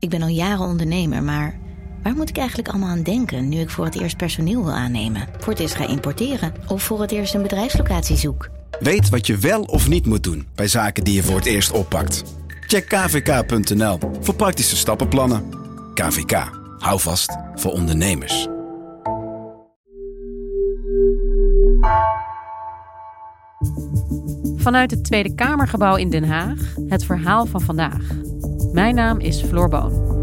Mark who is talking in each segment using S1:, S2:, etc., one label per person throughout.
S1: Ik ben al jaren ondernemer, maar waar moet ik eigenlijk allemaal aan denken nu ik voor het eerst personeel wil aannemen, voor het eerst ga importeren of voor het eerst een bedrijfslocatie zoek?
S2: Weet wat je wel of niet moet doen bij zaken die je voor het eerst oppakt. Check kvk.nl voor praktische stappenplannen. KVK, hou vast voor ondernemers.
S3: Vanuit het Tweede Kamergebouw in Den Haag het verhaal van vandaag. Mijn naam is Floor Boon.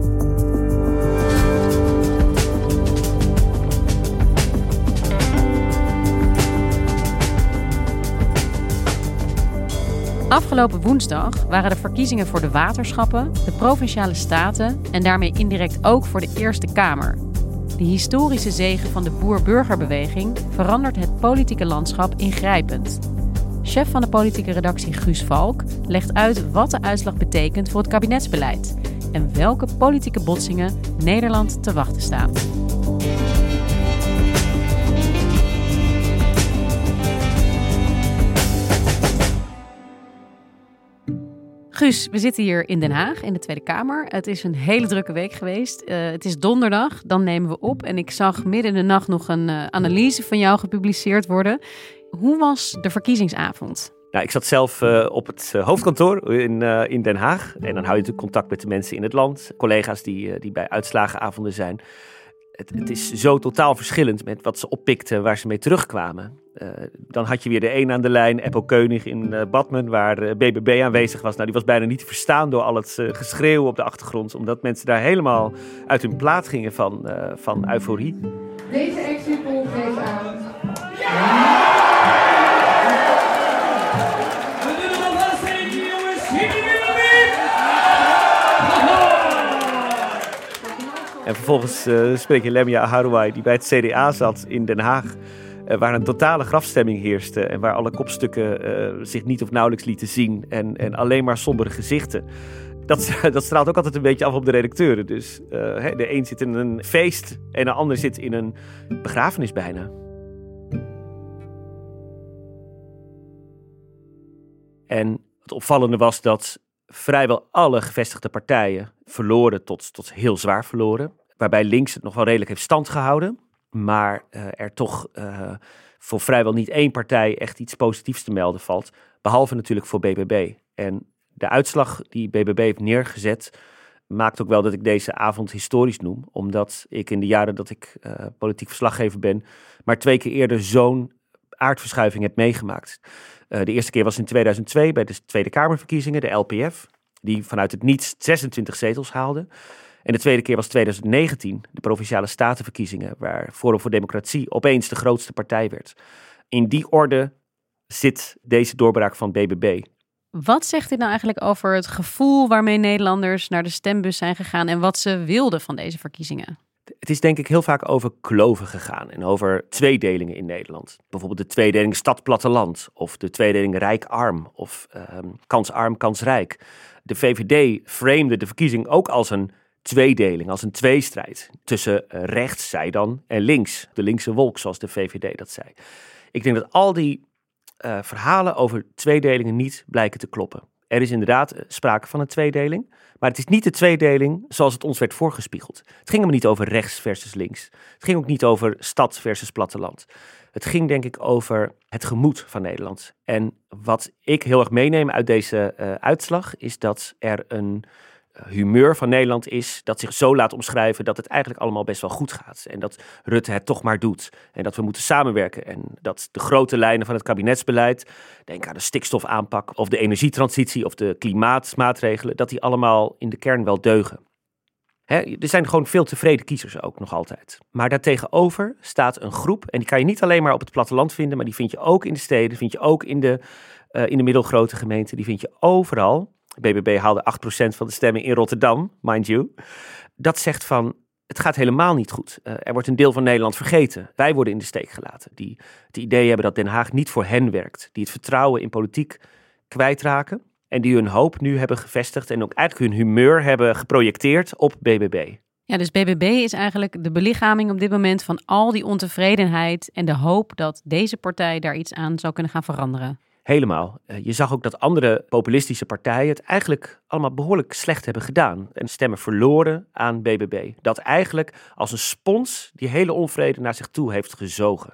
S3: Afgelopen woensdag waren de verkiezingen voor de waterschappen, de provinciale staten en daarmee indirect ook voor de Eerste Kamer. De historische zegen van de boer-burgerbeweging verandert het politieke landschap ingrijpend. Chef van de politieke redactie Guus Valk legt uit wat de uitslag betekent voor het kabinetsbeleid en welke politieke botsingen Nederland te wachten staan. Guus, we zitten hier in Den Haag in de Tweede Kamer. Het is een hele drukke week geweest. Uh, het is donderdag, dan nemen we op. En ik zag midden in de nacht nog een uh, analyse van jou gepubliceerd worden. Hoe was de verkiezingsavond?
S4: Nou, ik zat zelf uh, op het hoofdkantoor in, in Den Haag. En dan hou je natuurlijk contact met de mensen in het land. Collega's die, die bij uitslagenavonden zijn het, het, is zo totaal verschillend met wat ze oppikten, waar ze mee terugkwamen. Uh, dan had je weer de een aan de lijn, Eppo Keunig in uh, Badmen, waar uh, eh, BBB aanwezig was. Nou, die was bijna niet te verstaan door al het geschreeuw op de achtergrond, omdat mensen daar helemaal uit hun plaat gingen van, van euforie.
S5: Deze exit poll geeft aan. Ja!
S4: En vervolgens uh, spreek je Lemia Harouai, die bij het CDA zat in Den Haag. Uh, waar een totale grafstemming heerste. En waar alle kopstukken uh, zich niet of nauwelijks lieten zien. En, en alleen maar sombere gezichten. Dat, dat straalt ook altijd een beetje af op de redacteuren. Dus de een zit in een feest en de ander zit in een begrafenis bijna. En het opvallende was dat vrijwel alle gevestigde partijen verloren tot, tot heel zwaar verloren. Waarbij links het nog wel redelijk heeft stand gehouden. Maar uh, er toch uh, voor vrijwel niet één partij echt iets positiefs te melden valt. Behalve natuurlijk voor BBB. En de uitslag die BBB heeft neergezet maakt ook wel dat ik deze avond historisch noem. Omdat ik in de jaren dat ik uh, politiek verslaggever ben, maar twee keer eerder zo'n aardverschuiving heb meegemaakt. Uh, de eerste keer was in 2002 bij de Tweede Kamerverkiezingen, de LPF, die vanuit het niets 26 zetels haalde. En de tweede keer was 2019, de provinciale statenverkiezingen, waar Forum voor Democratie opeens de grootste partij werd. In die orde zit deze doorbraak van BBB.
S3: Wat zegt dit nou eigenlijk over het gevoel waarmee Nederlanders naar de stembus zijn gegaan en wat ze wilden van deze verkiezingen?
S4: Het is denk ik heel vaak over kloven gegaan en over tweedelingen in Nederland. Bijvoorbeeld de tweedeling stad-platteland of de tweedeling rijk-arm of um, kans-arm-kansrijk. De VVD framede de verkiezing ook als een tweedeling, als een tweestrijd tussen eh, rechts, zij dan, en links. De linkse wolk, zoals de VVD dat zei. Ik denk dat al die uh, verhalen over tweedelingen niet blijken te kloppen. Er is inderdaad eh, sprake van een tweedeling, maar het is niet de tweedeling zoals het ons werd voorgespiegeld. Het ging hem niet over rechts versus links. Het ging ook niet over stad versus platteland. Het ging denk ik over het gemoed van Nederland. En wat ik heel erg meeneem uit deze uh, uitslag is dat er een humeur van Nederland is dat zich zo laat omschrijven dat het eigenlijk allemaal best wel goed gaat. En dat Rutte het toch maar doet. En dat we moeten samenwerken. En dat de grote lijnen van het kabinetsbeleid, denk aan de stikstofaanpak of de energietransitie of de klimaatmaatregelen, dat die allemaal in de kern wel deugen. er zijn gewoon veel tevreden kiezers ook nog altijd. Maar daartegenover staat een groep, en die kan je niet alleen maar op het platteland vinden, maar die vind je ook in de steden, vind je ook in de, uh, in de middelgrote gemeenten, die vind je overal BBB haalde 8% van de stemmen in Rotterdam, mind you. Dat zegt van, het gaat helemaal niet goed. Uh, er wordt een deel van Nederland vergeten. Wij worden in de steek gelaten. Die het idee hebben dat Den Haag niet voor hen werkt. Die het vertrouwen in politiek kwijtraken. En die hun hoop nu hebben gevestigd en ook eigenlijk hun humeur hebben geprojecteerd op BBB.
S3: Ja, dus BBB is eigenlijk de belichaming op dit moment van al die ontevredenheid en de hoop dat deze partij daar iets aan zou kunnen gaan veranderen.
S4: Helemaal. Eh, je zag ook dat andere populistische partijen het eigenlijk allemaal behoorlijk slecht hebben gedaan. En stemmen verloren aan BBB. Dat eigenlijk als een spons die hele onvrede naar zich toe heeft gezogen.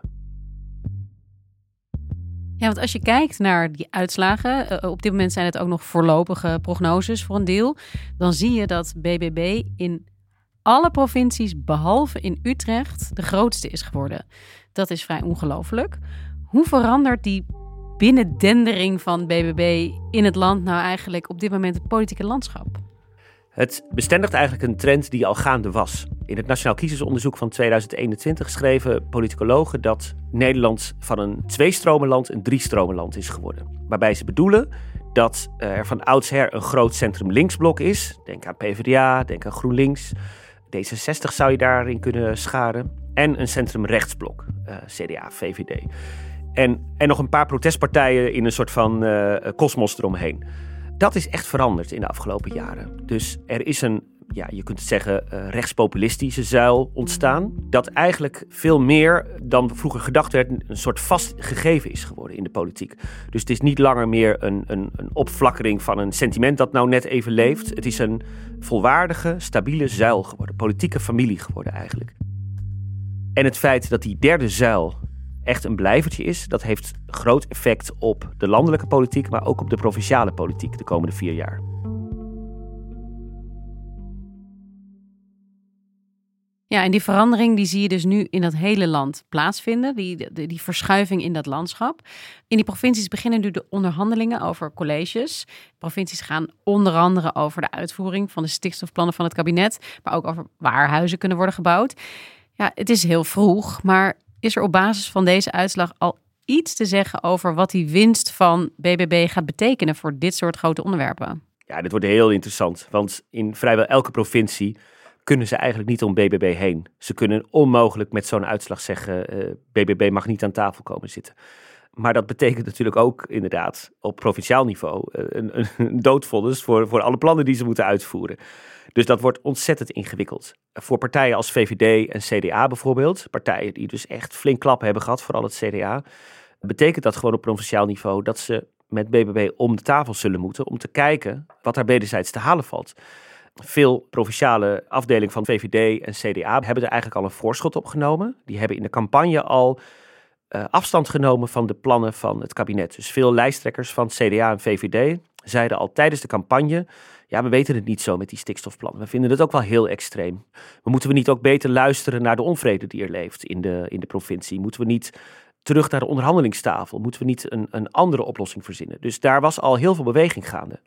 S3: Ja, want als je kijkt naar die uitslagen, uh, op dit moment zijn het ook nog voorlopige prognoses voor een deel, dan zie je dat BBB in alle provincies behalve in Utrecht de grootste is geworden. Dat is vrij ongelooflijk. Hoe verandert die binnendendering van BBB in het land nou eigenlijk op dit moment het politieke landschap?
S4: Het bestendigt eigenlijk een trend die al gaande was. In het Nationaal Kiezersonderzoek van 2021 schreven politicologen dat Nederland van een tweestromenland een driestromenland is geworden. Waarbij ze bedoelen dat er van oudsher een groot centrum linksblok is. Denk aan PvdA, denk aan GroenLinks. D66 zou je daarin kunnen scharen. En een centrum rechtsblok, uh, CDA, VVD. En, en nog een paar protestpartijen in een soort van kosmos uh, eromheen. Dat is echt veranderd in de afgelopen jaren. Dus er is een, ja, je kunt het zeggen, uh, rechtspopulistische zuil ontstaan. Dat eigenlijk veel meer dan vroeger gedacht werd, een soort vast gegeven is geworden in de politiek. Dus het is niet langer meer een, een, een opflakkering van een sentiment dat nou net even leeft. Het is een volwaardige, stabiele zuil geworden. Politieke familie geworden eigenlijk. En het feit dat die derde zuil echt een blijvertje is, dat heeft groot effect op de landelijke politiek, maar ook op de provinciale politiek de komende vier jaar.
S3: Ja, en die verandering die zie je dus nu in dat hele land plaatsvinden, die, die, die, verschuiving in dat landschap. In die provincies beginnen nu de onderhandelingen over colleges. Provincies gaan onder andere over de uitvoering van de stikstofplannen van het kabinet, maar ook over waar huizen kunnen worden gebouwd. Ja, het is heel vroeg, maar is er op basis van deze uitslag al iets te zeggen over wat die winst van BBB gaat betekenen voor dit soort grote onderwerpen?
S4: Ja, dit wordt heel interessant, want in vrijwel elke provincie kunnen ze eigenlijk niet om BBB heen. Ze kunnen onmogelijk met zo'n uitslag zeggen: uh, eh, BBB mag niet aan tafel komen zitten. Maar dat betekent natuurlijk ook inderdaad op provinciaal niveau uh, een, een doodvonnis voor, voor alle plannen die ze moeten uitvoeren. Dus dat wordt ontzettend ingewikkeld. Voor partijen als VVD en CDA bijvoorbeeld, partijen die dus echt flink klappen hebben gehad, vooral het CDA, betekent dat gewoon op provinciaal niveau dat ze met BBB om de tafel zullen moeten om te kijken wat daar wederzijds te halen valt. Veel provinciale afdelingen van VVD en CDA hebben er eigenlijk al een voorschot op genomen. Die hebben in de campagne al uh, afstand genomen van de plannen van het kabinet. Dus veel lijsttrekkers van CDA en VVD zeiden al tijdens de campagne: ja, we weten het niet zo met die stikstofplannen. We vinden het ook wel heel extreem. Maar moeten we niet ook beter luisteren naar de onvrede die er leeft in de, in de provincie? Moeten we niet terug naar de onderhandelingstafel? Moeten we niet een, een andere oplossing verzinnen? Dus daar was al heel veel beweging gaande.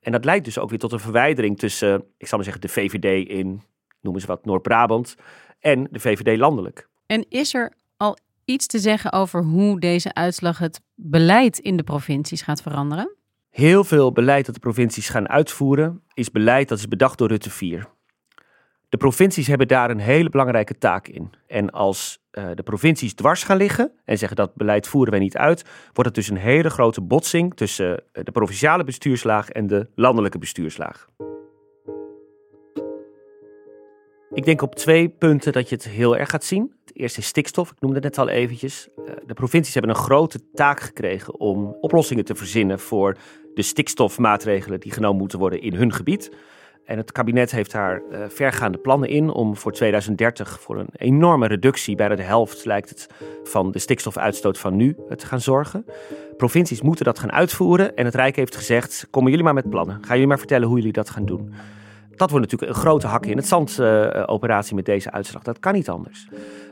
S4: En dat leidt dus ook weer tot een verwijdering tussen, ik zal maar zeggen, de VVD in, noemen ze wat, Noord-Brabant en de VVD landelijk.
S3: En is er iets te zeggen over hoe deze uitslag het beleid in de provincies gaat veranderen?
S4: Heel veel beleid dat de provincies gaan uitvoeren, is beleid dat is bedacht door Rutte 4. De provincies hebben daar een hele belangrijke taak in. En als uh, de provincies dwars gaan liggen en zeggen dat beleid voeren wij niet uit, wordt het dus een hele grote botsing tussen eh, de provinciale bestuurslaag en de landelijke bestuurslaag. Ik denk op twee punten dat je het heel erg gaat zien. Het eerste is stikstof, ik noemde het net al eventjes. Eh, de provincies hebben een grote taak gekregen om oplossingen te verzinnen voor de stikstofmaatregelen die genomen moeten worden in hun gebied. En het kabinet heeft daar uh, vergaande plannen in om voor 2030 voor een enorme reductie, bijna de helft lijkt het, van de stikstofuitstoot van nu eh, te gaan zorgen. Provincies moeten dat gaan uitvoeren en het Rijk heeft gezegd, komen jullie maar met plannen. Gaan jullie maar vertellen hoe jullie dat gaan doen. Dat wordt natuurlijk een grote hak in het zand uh, operatie met deze uitslag. Dat kan niet anders.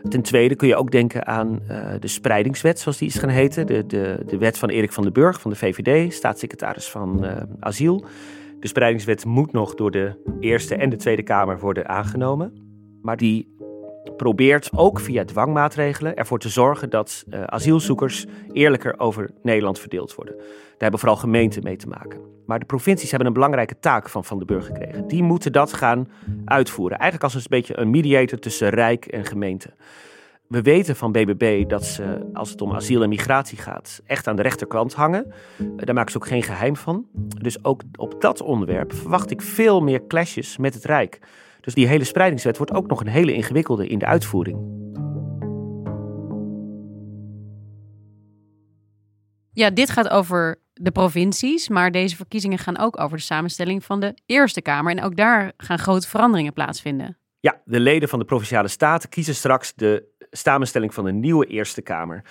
S4: Ten tweede kun je ook denken aan uh, de spreidingswet, zoals die is gaan heten. De, de, de wet van Erik van den Burg van de VVD, staatssecretaris van uh, asiel. De spreidingswet moet nog door de Eerste en de Tweede Kamer worden aangenomen. Maar die probeert ook via dwangmaatregelen ervoor te zorgen dat uh, asielzoekers eerlijker over Nederland verdeeld worden. Daar hebben vooral gemeenten mee te maken. Maar de provincies hebben een belangrijke taak van Van de Burg gekregen. Die moeten dat gaan uitvoeren. Eigenlijk als een beetje een mediator tussen Rijk en gemeente. We weten van BBB dat ze, als het om asiel en migratie gaat, echt aan de rechterkant hangen. Eh, daar maken ze ook geen geheim van. Dus ook op dat onderwerp verwacht ik veel meer clashes met het Rijk. Dus die hele spreidingswet wordt ook nog een hele ingewikkelde in de uitvoering.
S3: Ja, dit gaat over de provincies, maar deze verkiezingen gaan ook over de samenstelling van de Eerste Kamer. En ook daar gaan grote veranderingen plaatsvinden.
S4: Ja, de leden van de provinciale staten kiezen straks de samenstelling van een nieuwe Eerste Kamer.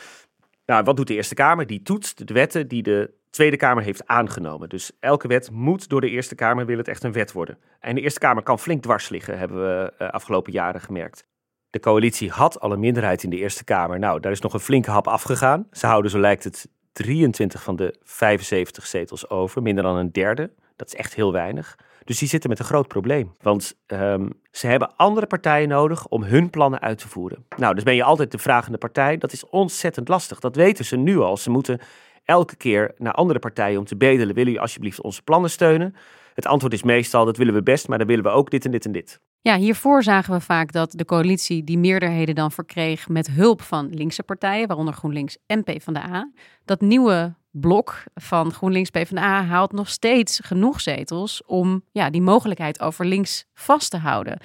S4: Nou, wat doet de Eerste Kamer? Die toetst de wetten die de Tweede Kamer heeft aangenomen. Dus elke wet moet door de Eerste Kamer, wil het echt een wet worden. En de Eerste Kamer kan flink dwars liggen, hebben we uh, afgelopen jaren gemerkt. De coalitie had al een minderheid in de Eerste Kamer. Nou, daar is nog een flinke hap afgegaan. Ze houden, zo lijkt het, 23 van de 75 zetels over, minder dan een derde. Dat is echt heel weinig. Dus die zitten met een groot probleem. Want um, ze hebben andere partijen nodig om hun plannen uit te voeren. Nou, dus ben je altijd de vragende partij. Dat is ontzettend lastig. Dat weten ze nu al. Ze moeten elke keer naar andere partijen om te bedelen: willen jullie alsjeblieft onze plannen steunen? Het antwoord is meestal: dat willen we best, maar dan willen we ook dit en dit en dit.
S3: Ja, hiervoor zagen we vaak dat de coalitie die meerderheden dan verkreeg met hulp van linkse partijen, waaronder GroenLinks en PvdA. Dat nieuwe blok van GroenLinks PvdA haalt nog steeds genoeg zetels om ja, die mogelijkheid over links vast te houden.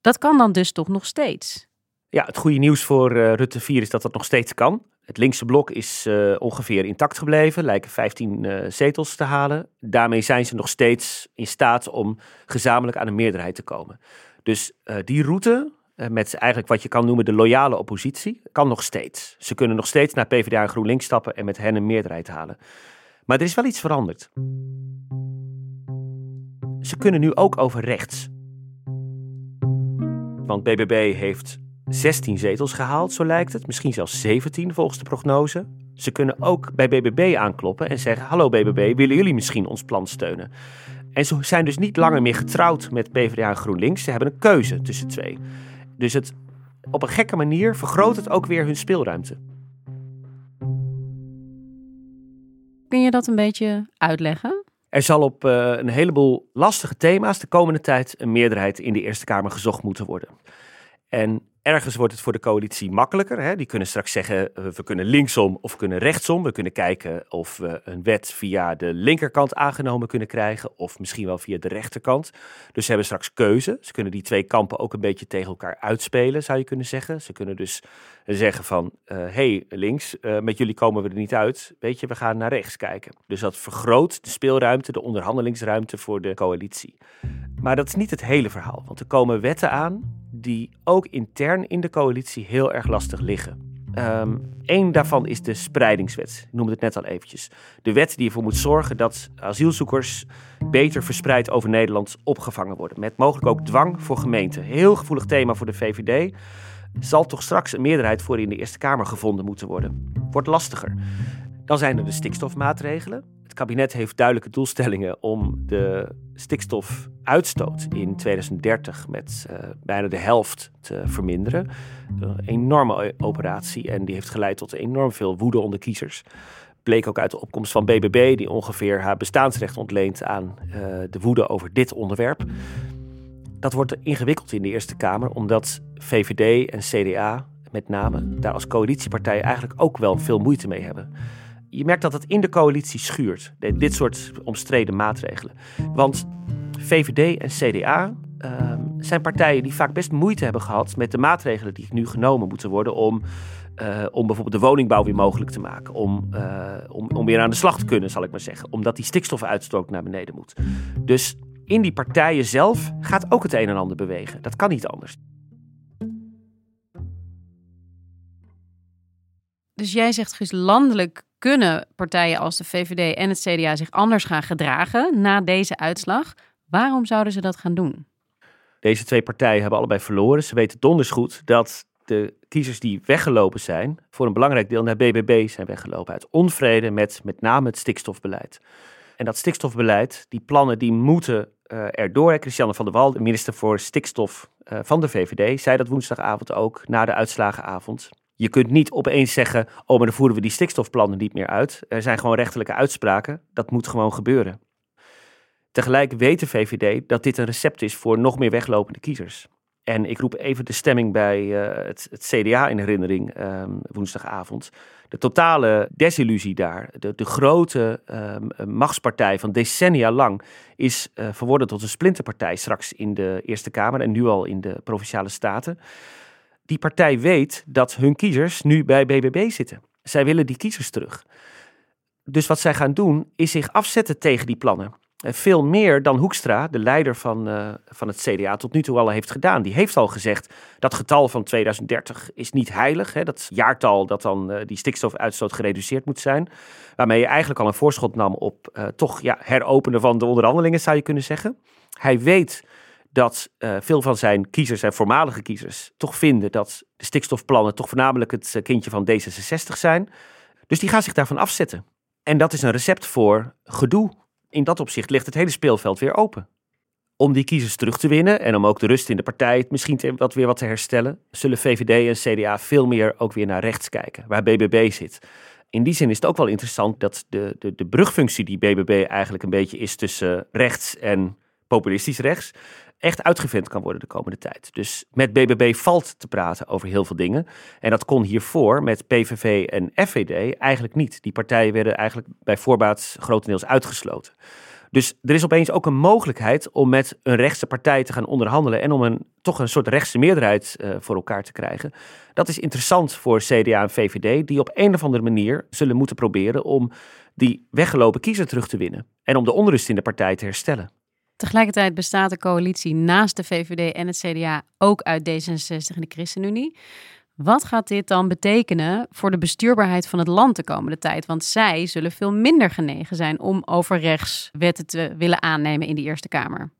S3: Dat kan dan dus toch nog steeds.
S4: Ja, het goede nieuws voor uh, Rutte 4 is dat dat nog steeds kan. Het linkse blok is uh, ongeveer intact gebleven, lijken 15 uh, eh, zetels te halen. Daarmee zijn ze nog steeds in staat om gezamenlijk aan een meerderheid te komen. Dus die route, met eigenlijk wat je kan noemen de loyale oppositie, kan nog steeds. Ze kunnen nog steeds naar PvdA en GroenLinks stappen en met hen een meerderheid halen. Maar er is wel iets veranderd. Ze kunnen nu ook over rechts. Want BBB heeft 16 zetels gehaald, zo lijkt het. Misschien zelfs 17 volgens de prognose. Ze kunnen ook bij BBB aankloppen en zeggen: Hallo BBB, willen jullie misschien ons plan steunen? En ze zijn dus niet langer meer getrouwd met PvdA en GroenLinks. Ze hebben een keuze tussen twee. Dus het, op een gekke manier vergroot het ook weer hun speelruimte.
S3: Kun je dat een beetje uitleggen?
S4: Er zal op uh, een heleboel lastige thema's de komende tijd een meerderheid in de Eerste Kamer gezocht moeten worden. En Ergens wordt het voor de coalitie makkelijker. Hè? Die kunnen straks zeggen, eh, we kunnen linksom of kunnen rechtsom. We kunnen kijken of we een wet via de linkerkant aangenomen kunnen krijgen. Of misschien wel via de rechterkant. Dus ze hebben straks keuze. Ze kunnen die twee kampen ook een beetje tegen elkaar uitspelen, zou je kunnen zeggen. Ze kunnen dus zeggen van, hé uh, hey, links, met jullie komen we er niet uit. Weet je, we gaan naar rechts kijken. Dus dat vergroot de speelruimte, de onderhandelingsruimte voor de coalitie. Maar dat is niet het hele verhaal. Want er komen wetten aan die ook intern in de coalitie heel erg lastig liggen. Eén daarvan is de spreidingswet. Ik noemde het net al eventjes. De wet die ervoor moet zorgen dat asielzoekers beter verspreid over Nederland opgevangen worden. Met mogelijk ook dwang voor gemeenten. Heel gevoelig thema voor de VVD. Zal toch straks een meerderheid voor in de Eerste Kamer gevonden moeten worden. Wordt lastiger. Dan zijn er de stikstofmaatregelen kabinet heeft duidelijke doelstellingen om de stikstofuitstoot in 2030 met uh, bijna de helft te verminderen. Een enorme operatie en die heeft geleid tot enorm veel woede onder kiezers. Bleek ook uit de opkomst van BBB, die ongeveer haar bestaansrecht ontleent aan uh, de woede over dit onderwerp. Dat wordt ingewikkeld in de Eerste Kamer, omdat VVD en CDA met name daar als coalitiepartij eigenlijk ook wel veel moeite mee hebben je merkt dat het in de coalitie schuurt, dit soort omstreden maatregelen. Want VVD en CDA ehm, zijn partijen die vaak best moeite hebben gehad met de maatregelen die nu genomen moeten worden om, uh, om bijvoorbeeld de woningbouw weer mogelijk te maken. Om, uh, om, om weer aan de slag te kunnen, zal ik maar zeggen. Omdat die stikstofuitstoot naar beneden moet. Dus in die partijen zelf gaat ook het een en ander bewegen. Dat kan niet anders.
S3: Dus jij zegt, Guus, landelijk kunnen partijen als de VVD en het CDA zich anders gaan gedragen na deze uitslag. Waarom zouden ze dat gaan doen?
S4: Deze twee partijen hebben allebei verloren. Ze weten donders goed dat de kiezers die weggelopen zijn, voor een belangrijk deel naar BBB zijn weggelopen. Uit onvrede met met name het stikstofbeleid. En dat stikstofbeleid, die plannen, die moeten uh, erdoor. Christiane van der Wal, de minister voor stikstof uh, van de VVD, zei dat woensdagavond ook na de uitslagenavond. Je kunt niet opeens zeggen, oh maar dan voeren we die stikstofplannen niet meer uit. Er zijn gewoon rechterlijke uitspraken. Dat moet gewoon gebeuren. Tegelijk weet de VVD dat dit een recept is voor nog meer weglopende kiezers. En ik roep even de stemming bij uh, het, CDA in herinnering um, woensdagavond. De totale desillusie daar, de, grote um, machtspartij van decennia lang, is uh, verworden tot een splinterpartij straks in de Eerste Kamer en nu al in de Provinciale Staten. Die partij weet dat hun kiezers nu bij BBB zitten. Zij willen die kiezers terug. Dus wat zij gaan doen, is zich afzetten tegen die plannen. Eh, veel meer dan Hoekstra, de leider van, uh, van het CDA, tot nu toe al heeft gedaan. Die heeft al gezegd dat getal van 2030 is niet heilig. Hè, dat jaartal dat dan uh, die stikstofuitstoot gereduceerd moet zijn. Waarmee je eigenlijk al een voorschot nam op uh, toch ja, heropenen van de onderhandelingen, zou je kunnen zeggen. Hij weet dat veel van zijn kiezers en voormalige kiezers toch vinden dat de stikstofplannen toch voornamelijk het kindje van D66 zijn. Dus die gaan zich daarvan afzetten. En dat is een recept voor gedoe in dat opzicht ligt het hele speelveld weer open. Om die kiezers terug te winnen en om ook de rust in de partij misschien wat weer wat te herstellen, zullen VVD en CDA veel meer ook weer naar rechts kijken, waar BBB zit. In die zin is het ook wel interessant dat de, de, de brugfunctie die BBB eigenlijk een beetje is tussen rechts en populistisch rechts, echt uitgevent kan worden de komende tijd. Dus met BBB valt te praten over heel veel dingen. En dat kon hiervoor met PVV en FVD eigenlijk niet. Die partijen werden eigenlijk bij voorbaat grotendeels uitgesloten. Dus er is opeens ook een mogelijkheid om met een rechtse partij te gaan onderhandelen en om een, toch een soort rechtse meerderheid uh, voor elkaar te krijgen. Dat is interessant voor CDA en VVD, die op een of andere manier zullen moeten proberen om die weggelopen kiezer terug te winnen en om de onrust in de partij te herstellen.
S3: Tegelijkertijd bestaat de coalitie naast de VVD en het CDA ook uit D66 en de ChristenUnie. Wat gaat dit dan betekenen voor de bestuurbaarheid van het land de komende tijd? Want zij zullen veel minder genegen zijn om over rechts wetten te willen aannemen in de Eerste Kamer.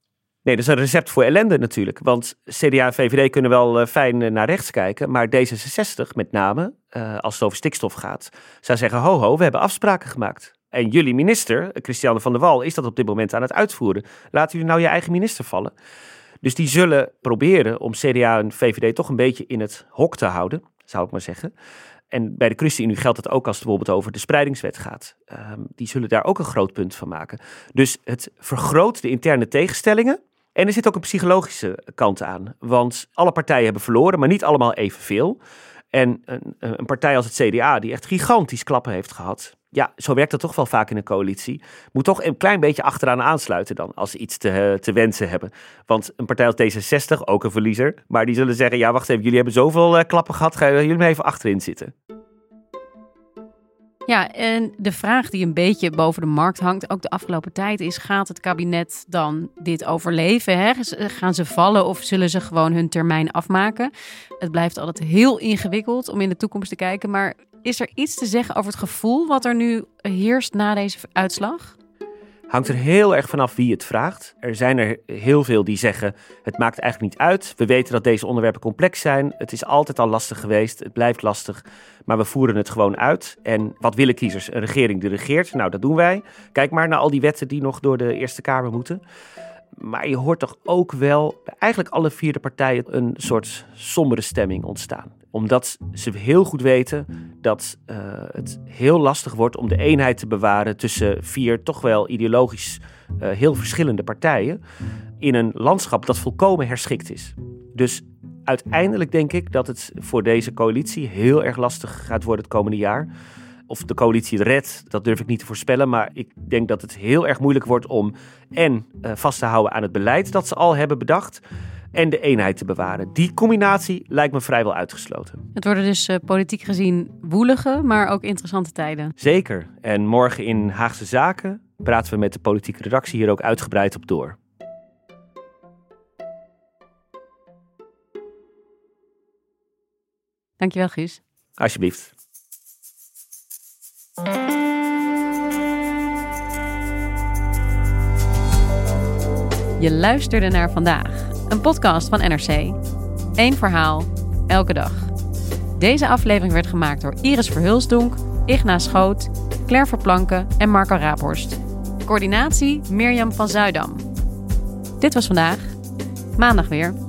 S4: Nee, dat is een recept voor ellende natuurlijk. Want CDA en VVD kunnen wel uh, fijn uh, naar rechts kijken. Maar D66 met name, uh, als het over stikstof gaat, zou zeggen: ho ho, we hebben afspraken gemaakt. En jullie minister, Christiane van der Wal, is dat op dit moment aan het uitvoeren. Laten jullie nou je eigen minister vallen. Dus die zullen proberen om CDA en VVD toch een beetje in het hok te houden, zou ik maar zeggen. En bij de ChristenUnie geldt dat ook als het bijvoorbeeld over de spreidingswet gaat. Um, die zullen daar ook een groot punt van maken. Dus het vergroot de interne tegenstellingen. En er zit ook een psychologische kant aan. Want alle partijen hebben verloren, maar niet allemaal evenveel. En een, een partij als het CDA, die echt gigantisch klappen heeft gehad, ja, zo werkt dat toch wel vaak in een coalitie. Moet toch een klein beetje achteraan aansluiten dan, als ze iets te, eh, te wensen hebben. Want een partij als D66, ook een verliezer, maar die zullen zeggen, ja wacht even, jullie hebben zoveel uh, klappen gehad, gaan jullie maar even achterin zitten.
S3: Ja, en de vraag die een beetje boven de markt hangt, ook de afgelopen tijd, is: gaat het kabinet dan dit overleven? Hè? Gaan ze vallen of zullen ze gewoon hun termijn afmaken? Het blijft altijd heel ingewikkeld om in de toekomst te kijken. Maar is er iets te zeggen over het gevoel wat er nu heerst na deze uitslag?
S4: Hangt er heel erg vanaf wie het vraagt. Er zijn er heel veel die zeggen: het maakt eigenlijk niet uit. We weten dat deze onderwerpen complex zijn. Het is altijd al lastig geweest. Het blijft lastig. Maar we voeren het gewoon uit. En wat willen kiezers? Een regering die regeert. Nou, dat doen wij. Kijk maar naar al die wetten die nog door de Eerste Kamer moeten. Maar je hoort toch ook wel bij eigenlijk alle vier de partijen een soort sombere stemming ontstaan. Omdat ze heel goed weten dat uh, het heel lastig wordt om de eenheid te bewaren tussen vier toch wel ideologisch uh, heel verschillende partijen. In een landschap dat volkomen herschikt is. Dus uiteindelijk denk ik dat het voor deze coalitie heel erg lastig gaat worden het komende jaar. Of de coalitie redt, dat durf ik niet te voorspellen. Maar ik denk dat het heel erg moeilijk wordt om en uh, vast te houden aan het beleid dat ze al hebben bedacht. En de eenheid te bewaren. Die combinatie lijkt me vrijwel uitgesloten.
S3: Het worden dus uh, politiek gezien woelige, maar ook interessante tijden.
S4: Zeker. En morgen in Haagse Zaken praten we met de politieke redactie hier ook uitgebreid op door.
S3: Dankjewel, Guus.
S4: Alsjeblieft.
S3: Je luisterde naar vandaag, een podcast van NRC. Eén verhaal, elke dag. Deze aflevering werd gemaakt door Iris Verhulsdonk, Igna Schoot, Claire Verplanken en Marco Raaphorst. Coördinatie Mirjam van Zuidam. Dit was vandaag. Maandag weer.